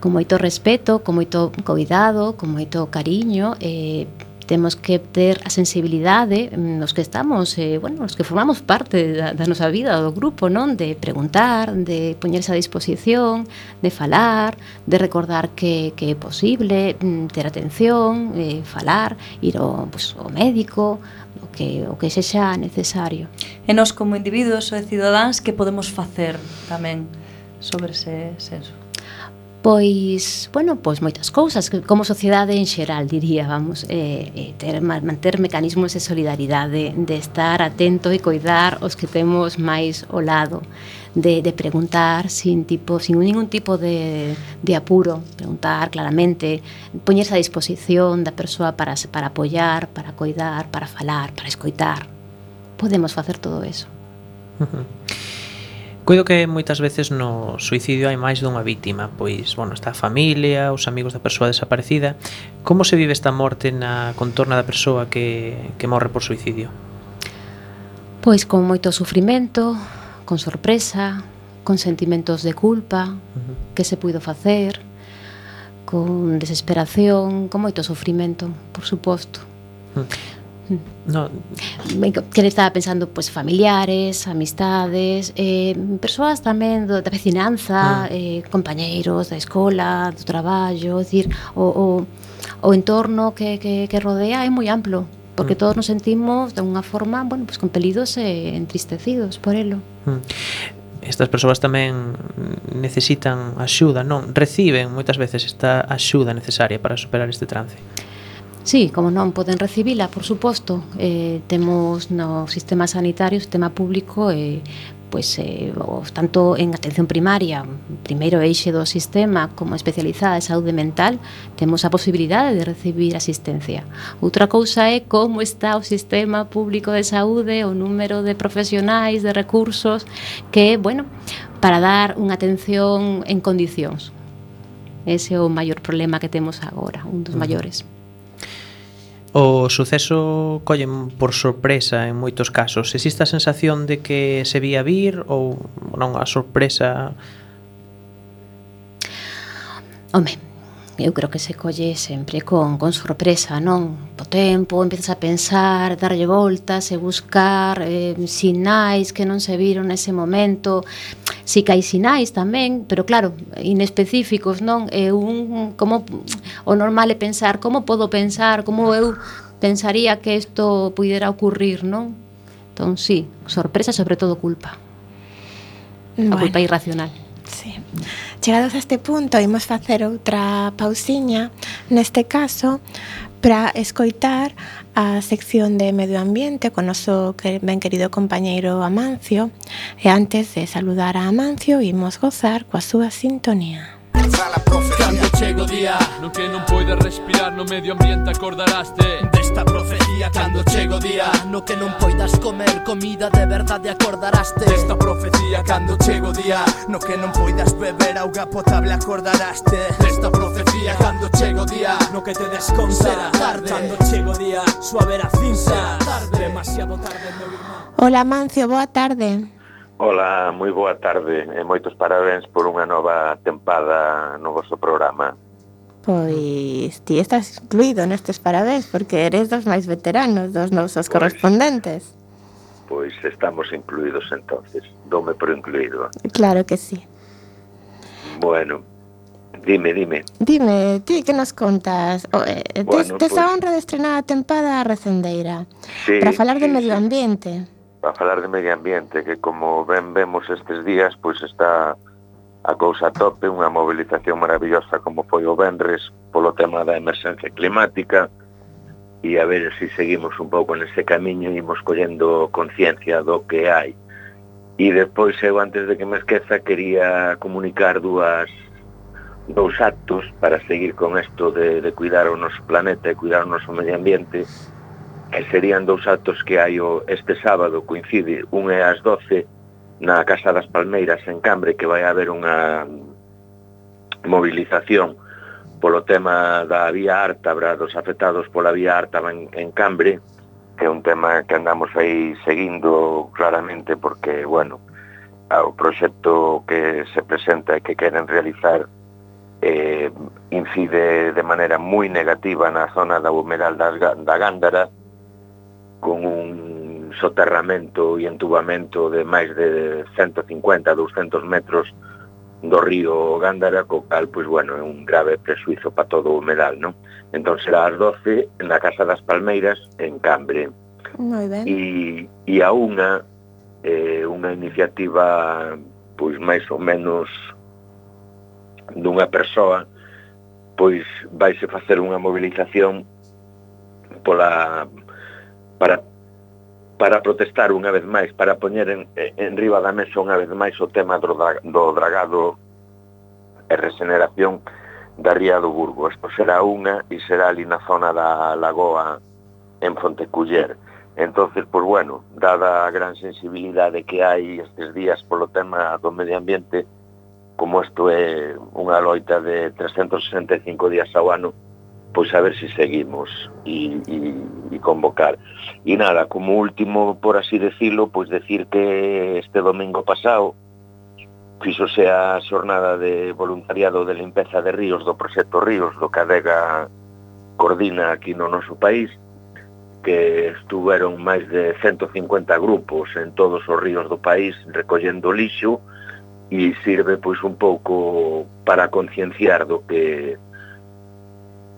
con moito respeto, con moito cuidado, con moito cariño, eh, temos que ter a sensibilidade nos mm, que estamos, eh, bueno, os que formamos parte da, da nosa vida, do grupo, non? De preguntar, de poñerse a disposición, de falar, de recordar que, que é posible, mm, ter atención, eh, falar, ir ao, pues, ao médico, o que, o que sexa necesario. E nós como individuos e cidadáns que podemos facer tamén sobre ese senso? Pois, bueno, pois moitas cousas, como sociedade en xeral, diría, vamos, eh, eh ter, manter mecanismos de solidaridade, de estar atento e coidar os que temos máis ao lado, de, de preguntar sin tipo, sin ningún tipo de, de apuro, preguntar claramente, poñerse a disposición da persoa para, para apoiar, para coidar, para falar, para escoitar. Podemos facer todo eso. Uh -huh. Coido que moitas veces no suicidio hai máis dunha vítima, pois, bueno, está a familia, os amigos da persoa desaparecida. Como se vive esta morte na contorna da persoa que, que morre por suicidio? Pois con moito sufrimento, con sorpresa, con sentimentos de culpa, uh -huh. que se puido facer, con desesperación, con moito sufrimento, por suposto. Uh -huh. No. Que estaba pensando, pues familiares, amistades, eh, persoas tamén do, da vecinanza, ah. eh, compañeiros da escola, do traballo, decir, o, o, o entorno que, que, que rodea é moi amplo, porque mm. todos nos sentimos de unha forma, bueno, pues compelidos e entristecidos por elo. Mm. Estas persoas tamén necesitan axuda, non? Reciben moitas veces esta axuda necesaria para superar este trance. Sí, como non poden recibila, por suposto, eh, temos no sistema sanitario, sistema público, eh, pois eh, tanto en atención primaria, primeiro eixe do sistema, como especializada de saúde mental, temos a posibilidade de recibir asistencia. Outra cousa é como está o sistema público de saúde, o número de profesionais, de recursos, que, bueno, para dar unha atención en condicións. Ese é o maior problema que temos agora, un dos maiores. O suceso collen por sorpresa en moitos casos. Existe a sensación de que se vía vir ou non a sorpresa? Home, eu creo que se colle sempre con, con sorpresa, non? Po tempo, empezas a pensar, darlle voltas e buscar eh, sinais que non se viron nese momento, Si que hai sinais tamén, pero claro, inespecíficos, non? É un como o normal é pensar como podo pensar, como eu pensaría que isto pudera ocurrir, non? Entón, sí, sorpresa, sobre todo culpa. Bueno. A culpa irracional. Sí. Chegados a este punto, imos facer outra pausiña. Neste caso, para escoitar a sección de Medio Ambiente con noso ben querido compañeiro Amancio. E antes de saludar a Amancio, imos gozar coa súa sintonía alcanzar la profecía. Cando chego día no que non poides respirar no medio ambiente acordaraste Desta profecía cando chego día no que non poidas comer comida de verdade acordaraste Desta profecía cando chego día no que non poidas beber auga potable acordaraste Desta profecía cando chego día no que te desconta Será tarde. Cando chego día suave era cinza Demasiado tarde meu irmán Ola Mancio, boa tarde. Ola, moi boa tarde e moitos parabéns por unha nova tempada no vosso programa. Pois ti estás incluído nestes parabéns porque eres dos máis veteranos, dos nosos pois, correspondentes. Pois estamos incluídos entonces, dome por incluído. Claro que sí. Bueno, dime, dime. Dime, ti que nos contas? O, eh, bueno, tes, tes pues... a pois. honra de estrenar a tempada recendeira sí, para falar sí, de medio ambiente. Sí a falar de medio ambiente, que como ben vemos estes días, pois está a cousa a tope, unha movilización maravillosa como foi o Benres polo tema da emerxencia climática e a ver se si seguimos un pouco nese camiño e imos collendo conciencia do que hai. E despois eu antes de que me esqueza quería comunicar dúas dous actos para seguir con isto de, de cuidar o noso planeta e cuidar o noso medio ambiente E serían dous actos que hai o este sábado coincide, un é ás 12 na Casa das Palmeiras en Cambre que vai haber unha movilización polo tema da vía ártabra, dos afectados pola vía ártabra en, en Cambre, que é un tema que andamos aí seguindo claramente porque, bueno, o proxecto que se presenta e que queren realizar eh, incide de maneira moi negativa na zona da Humeral da, da Gándara, con un soterramento e entubamento de máis de 150 200 metros do río Gándara, co cal, pois, bueno, é un grave presuizo para todo o humedal, non? Entón será ás 12 na Casa das Palmeiras, en Cambre. Moi ben. E, e a unha, eh, unha iniciativa, pois, máis ou menos dunha persoa, pois, vaise facer unha movilización pola para para protestar unha vez máis, para poñer en, en riba da mesa unha vez máis o tema do, do dragado e regeneración da Ría do Burgo. Isto será unha e será ali na zona da Lagoa en Fonteculler. Entonces, pois pues bueno, dada a gran sensibilidade que hai estes días polo tema do medio ambiente, como isto é unha loita de 365 días ao ano, pois a ver se si seguimos e, e, e convocar. E nada, como último, por así decirlo, pois decir que este domingo pasado fixose a xornada de voluntariado de limpeza de ríos do Proxecto Ríos do Cadega coordina aquí no noso país que estuveron máis de 150 grupos en todos os ríos do país recollendo lixo e sirve pois un pouco para concienciar do que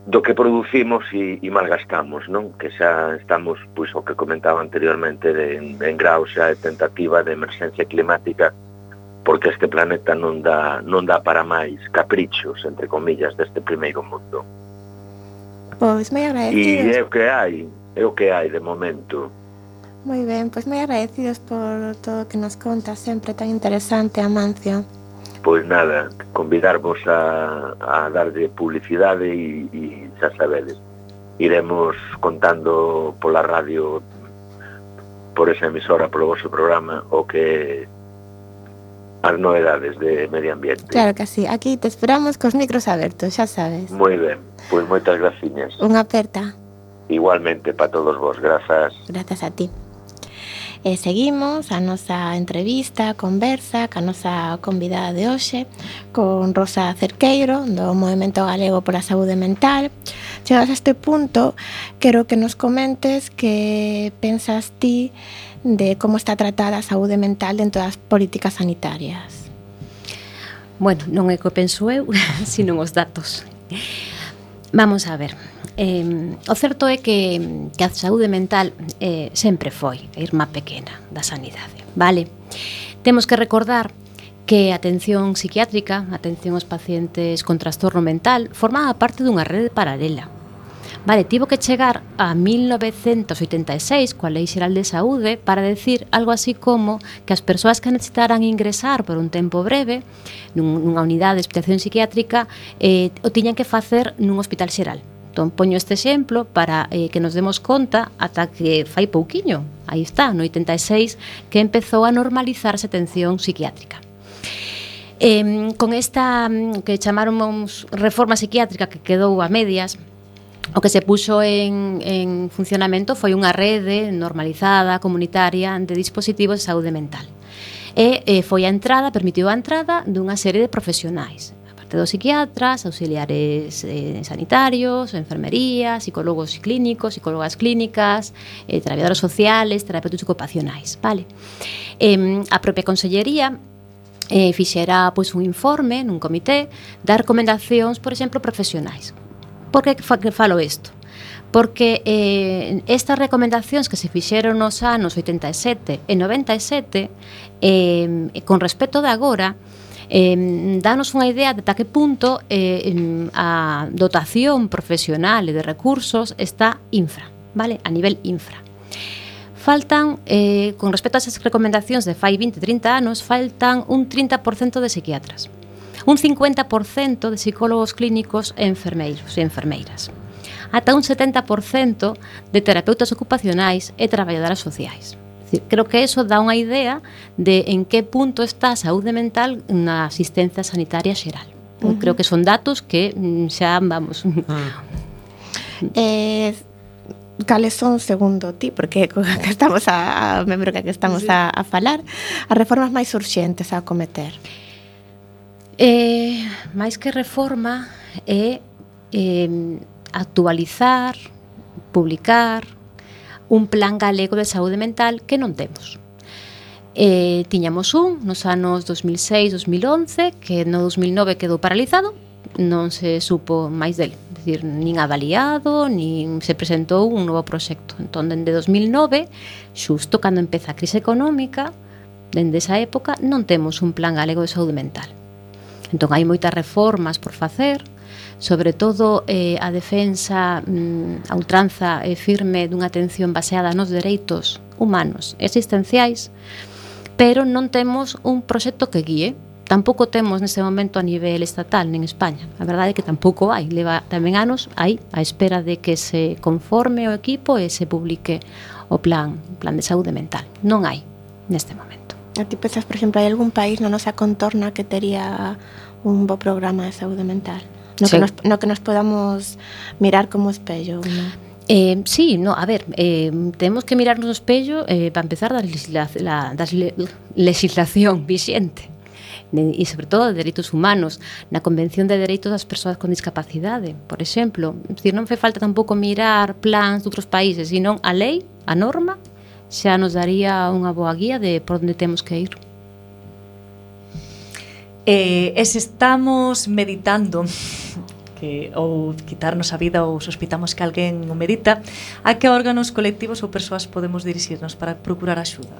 do que producimos e, e malgastamos, non? Que xa estamos, pois, o que comentaba anteriormente, de, en, en grau xa de tentativa de emerxencia climática, porque este planeta non dá, non dá para máis caprichos, entre comillas, deste primeiro mundo. Pois moi agradecidos. E é o que hai, é o que hai de momento. Moi ben, pois moi agradecidos por todo o que nos conta sempre tan interesante, Amancio pois nada, convidarvos a, a darlle publicidade e, e xa sabedes. Iremos contando pola radio por esa emisora, polo vosso programa, o que as novedades de medio ambiente. Claro que sí, aquí te esperamos cos micros abertos, xa sabes. Moi ben, pois moitas graciñas. Unha aperta. Igualmente para todos vos, grazas. Grazas a ti. E seguimos a nosa entrevista, conversa ca nosa convidada de hoxe con Rosa Cerqueiro do Movimento Galego pola Saúde Mental. Chegas a este punto, quero que nos comentes que pensas ti de como está tratada a saúde mental dentro das políticas sanitarias. Bueno, non é que penso eu, (laughs) sino os datos. Vamos a ver. Eh, o certo é que, que a saúde mental eh, sempre foi a irmá pequena da sanidade, vale? Temos que recordar que a atención psiquiátrica, a atención aos pacientes con trastorno mental, formaba parte dunha rede paralela Vale, tivo que chegar a 1986 coa Lei Xeral de Saúde para decir algo así como que as persoas que necesitaran ingresar por un tempo breve nunha unidade de hospitación psiquiátrica eh, o tiñan que facer nun hospital xeral. Entón, poño este exemplo para eh, que nos demos conta ata que fai pouquiño. Aí está, no 86, que empezou a normalizarse a atención psiquiátrica. Eh, con esta que chamaron reforma psiquiátrica que quedou a medias, O que se puxo en, en funcionamento foi unha rede normalizada, comunitaria, de dispositivos de saúde mental. E eh, foi a entrada, permitiu a entrada dunha serie de profesionais, aparte dos psiquiatras, auxiliares eh, sanitarios, enfermería, psicólogos clínicos, psicólogas clínicas, eh, traballadores sociales, terapeutas ocupacionais, vale? Eh, a propia consellería eh, fixera pois, un informe nun comité das recomendacións, por exemplo, profesionais Por que falo isto? porque eh, estas recomendacións que se fixeron nos anos 87 e 97 eh, con respecto de agora eh, danos unha idea de ta que punto eh, a dotación profesional e de recursos está infra, vale? a nivel infra faltan, eh, con respecto a esas recomendacións de fai 20, 30 anos, faltan un 30% de psiquiatras un 50% de psicólogos clínicos e enfermeiros e enfermeiras, ata un 70% de terapeutas ocupacionais e traballadoras sociais. Decir, creo que eso dá unha idea de en que punto está a saúde mental na asistencia sanitaria xeral. Uh -huh. Creo que son datos que mm, xa, vamos... Uh ah. -huh. (laughs) eh, cales son segundo ti, porque (laughs) que estamos a, a membro que estamos a, a falar, as reformas máis urxentes a cometer. Eh, máis que reforma é eh, actualizar, publicar un plan galego de saúde mental que non temos. Eh, tiñamos un nos anos 2006-2011 que no 2009 quedou paralizado non se supo máis del decir, nin avaliado, nin se presentou un novo proxecto. Entón, dende 2009, xusto cando empeza a crise económica, dende esa época, non temos un plan galego de saúde mental. Entón, hai moitas reformas por facer, sobre todo eh, a defensa mm, a ultranza e eh, firme dunha atención baseada nos dereitos humanos existenciais, pero non temos un proxecto que guíe. Tampouco temos nese momento a nivel estatal nin España. A verdade é que tampouco hai. Leva tamén anos aí a espera de que se conforme o equipo e se publique o plan, o plan de saúde mental. Non hai neste momento. A ti pensas, por exemplo, hai algún país na nosa contorna que tería un bo programa de saúde mental no, sí. que, nos, no que nos podamos mirar como espello ¿no? Eh, sí, no, a ver, eh, tenemos que mirarnos no espello eh, para empezar da, legisla la, da legislación vixente e sobre todo de dereitos humanos na Convención de Dereitos das Persoas con Discapacidade, por exemplo. Decir, non fe falta tampouco mirar plans de outros países, senón a lei, a norma, xa nos daría unha boa guía de por onde temos que ir. Eh, e se estamos meditando que ou quitarnos a vida ou sospitamos que alguén o medita, a que órganos colectivos ou persoas podemos dirixirnos para procurar axuda?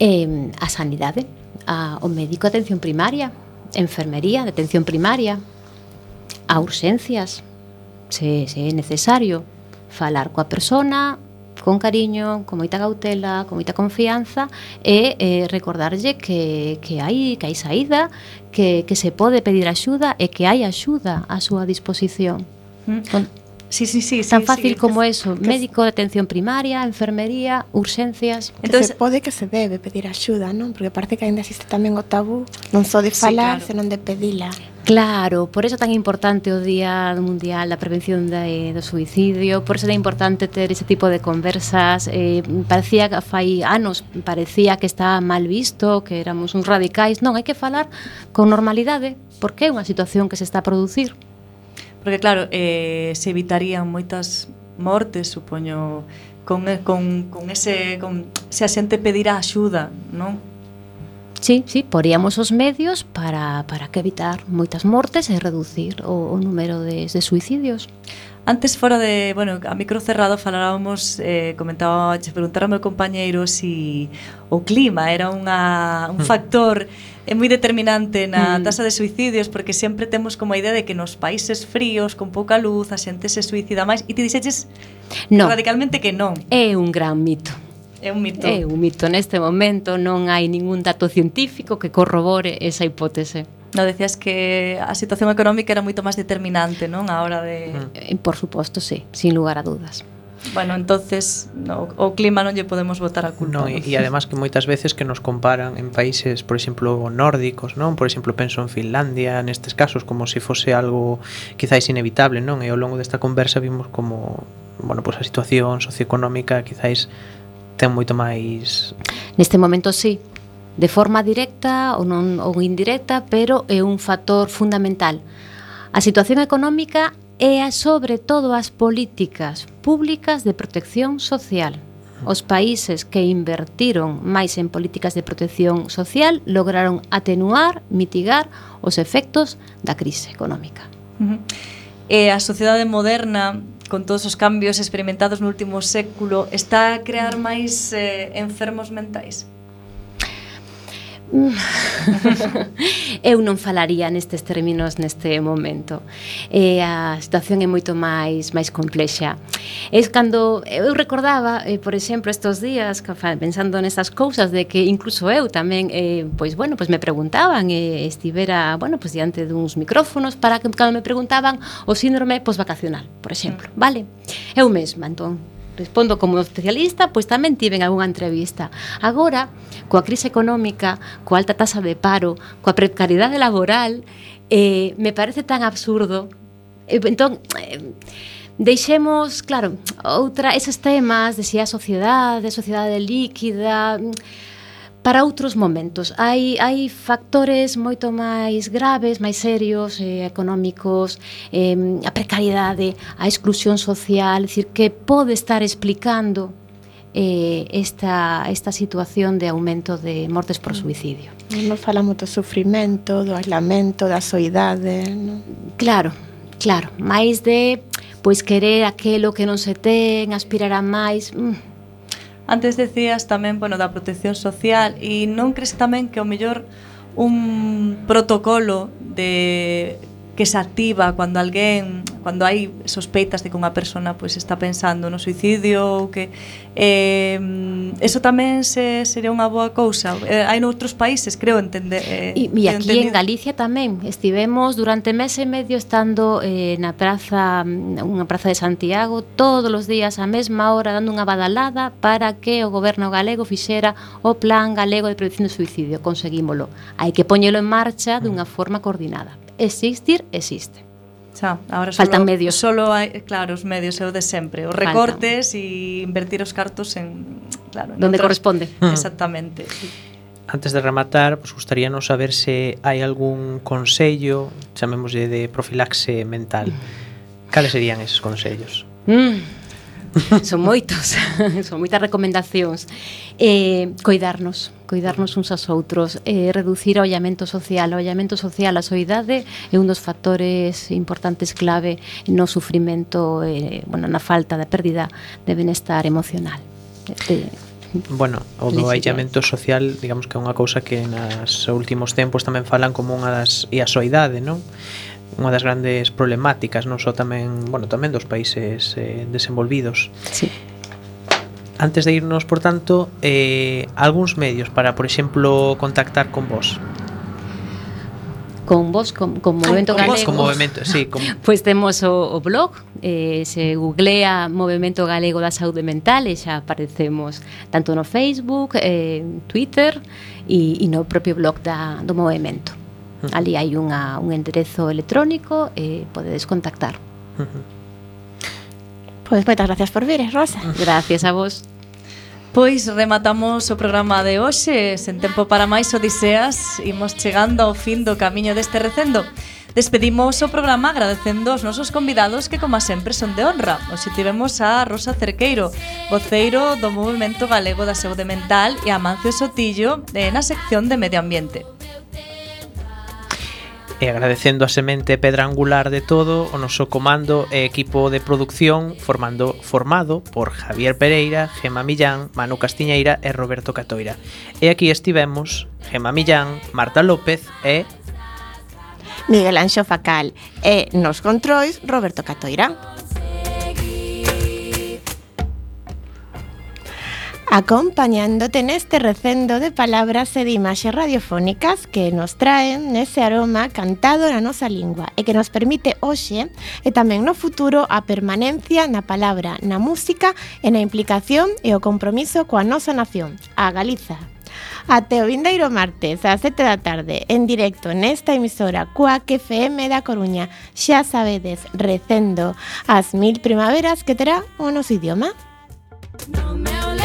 Eh, a sanidade, a, o médico de atención primaria, enfermería de atención primaria, a urxencias, se, se é necesario, falar coa persona, con cariño, con moita cautela, con moita confianza e eh, recordarlle que, que hai que hai saída, que, que se pode pedir axuda e que hai axuda á súa disposición. Mm. Con, Sí, sí, sí. Tan sí, fácil sí, como que, eso. Que Médico de atención primaria, enfermería, urxencias... Que Entonces, se pode que se debe pedir axuda, non? Porque parece que ainda existe tamén o tabú non só de falar, sí, claro. senón de pedila. Claro, por eso tan importante o Día Mundial da Prevención de, do Suicidio, por eso é importante ter ese tipo de conversas. Eh, parecía que fai anos, parecía que estaba mal visto, que éramos uns radicais. Non, hai que falar con normalidade, porque é unha situación que se está a producir. Porque claro, eh, se evitarían moitas mortes, supoño, con, con, con ese con, se a xente pedirá axuda, non? Sí, sí, poríamos os medios para, para que evitar moitas mortes e reducir o, o número de, de suicidios. Antes fora de, bueno, a micro cerrado falábamos, eh, comentaba, che preguntara ao meu compañeiro si o clima era unha, un hmm. factor é moi determinante na hmm. tasa de suicidios porque sempre temos como a idea de que nos países fríos, con pouca luz, a xente se suicida máis e ti dixeches no. radicalmente que non. É un gran mito. É un mito. É un mito. Neste momento non hai ningún dato científico que corrobore esa hipótese. No, decías que a situación económica era moito máis determinante, non? A hora de... Mm. Por suposto, sí, sin lugar a dudas. Bueno, entonces no, o clima non lle podemos votar a culpa. No, e, e además que moitas veces que nos comparan en países, por exemplo, nórdicos, non? Por exemplo, penso en Finlandia, nestes casos como se fose algo quizáis inevitable, non? E ao longo desta conversa vimos como, bueno, pois pues a situación socioeconómica quizáis ten moito máis Neste momento sí, de forma directa ou, non, ou indirecta, pero é un factor fundamental. A situación económica e a, sobre todo as políticas públicas de protección social. Os países que invertiron máis en políticas de protección social lograron atenuar, mitigar os efectos da crise económica. Uh -huh. E a sociedade moderna con todos os cambios experimentados no último século está a crear máis eh, enfermos mentais? (laughs) eu non falaría nestes términos neste momento. E a situación é moito máis máis complexa. É cando eu recordaba, eh, por exemplo, estes días pensando nestas cousas de que incluso eu tamén eh, pois bueno, pois me preguntaban e eh, estivera, bueno, pois diante duns micrófonos para que cando me preguntaban o síndrome pois vacacional, por exemplo, mm. vale? Eu mesma, entón, respondo como especialista, pois tamén tiven algunha entrevista. Agora, coa crise económica, coa alta tasa de paro, coa precariedade laboral, eh, me parece tan absurdo. Eh, entón, eh, deixemos, claro, outra, esos temas de si a sociedade, sociedade líquida, para outros momentos. Hai, hai factores moito máis graves, máis serios, eh, económicos, eh, a precariedade, a exclusión social, decir, que pode estar explicando eh, esta, esta situación de aumento de mortes por suicidio. Non falamos do sufrimento, do aislamento, da soidade. Non? Claro, claro. Máis de pois querer aquelo que non se ten, aspirar a máis... Mm, Antes decías tamén, bueno, da protección social e non crees tamén que o mellor un protocolo de que se activa cando alguén, cando hai sospeitas de que unha persona pois está pensando no suicidio ou que eh, eso tamén se sería unha boa cousa. Eh, hai noutros países, creo entender. Eh, e, e aquí en Galicia tamén estivemos durante mes e medio estando eh, na praza unha praza de Santiago todos os días a mesma hora dando unha badalada para que o goberno galego fixera o plan galego de prevención do suicidio. Conseguímolo. Hai que poñelo en marcha dunha forma coordinada existir existe. Xa, ahora solo, Faltan medios. Solo hai, claro, os medios é o de sempre, os recortes e invertir os cartos en claro, en donde corresponde. Mm. Exactamente. Antes de rematar, pues gustaríanos saber se hai algún consello, chamémoslle de profilaxe mental. Mm. Cales serían esos consellos? Mm. (laughs) son moitos, (laughs) son moitas recomendacións. Eh, coidarnos, coidarnos uns aos outros, eh, reducir o ollamento social. O ollamento social, a soidade, é un dos factores importantes clave no sufrimento, eh, bueno, na falta da pérdida de benestar emocional. Eh, Bueno, o do aillamento social, digamos que é unha cousa que nas últimos tempos tamén falan como unha das e a soidade, non? unha das grandes problemáticas, non só tamén, bueno, tamén dos países eh, desenvolvidos. Sí. Antes de irnos, por tanto, eh, algúns medios para, por exemplo, contactar con vos con vos, con, con Movimento Ay, con Galego. Vos, con movimento, sí, con... Pois (laughs) pues temos o, o blog, eh, se googlea Movimento Galego da Saúde Mental e xa aparecemos tanto no Facebook, eh, Twitter e, e no propio blog da, do Movimento. Ali hai unha, un enderezo electrónico e podedes contactar. Pois pues, moitas gracias por vir, Rosa. Gracias a vos. Pois rematamos o programa de hoxe Sen tempo para máis odiseas Imos chegando ao fin do camiño deste recendo Despedimos o programa agradecendo aos nosos convidados que, como sempre, son de honra. Hoxe tivemos a Rosa Cerqueiro, voceiro do Movimento Galego da Saúde Mental e a Mancio Sotillo eh, na sección de Medio Ambiente e agradecendo a semente pedra angular de todo o noso comando e equipo de producción formando formado por Javier Pereira, Gema Millán, Manu Castiñeira e Roberto Catoira. E aquí estivemos Gema Millán, Marta López e Miguel Anxo Facal e nos controis Roberto Catoira. acompañándote neste recendo de palabras e de imaxes radiofónicas que nos traen nese aroma cantado na nosa lingua e que nos permite hoxe e tamén no futuro a permanencia na palabra, na música e na implicación e o compromiso coa nosa nación, a Galiza. Até o vindeiro martes ás 7 da tarde en directo nesta emisora Cuac FM da Coruña xa sabedes recendo as mil primaveras que terá o noso idioma. No me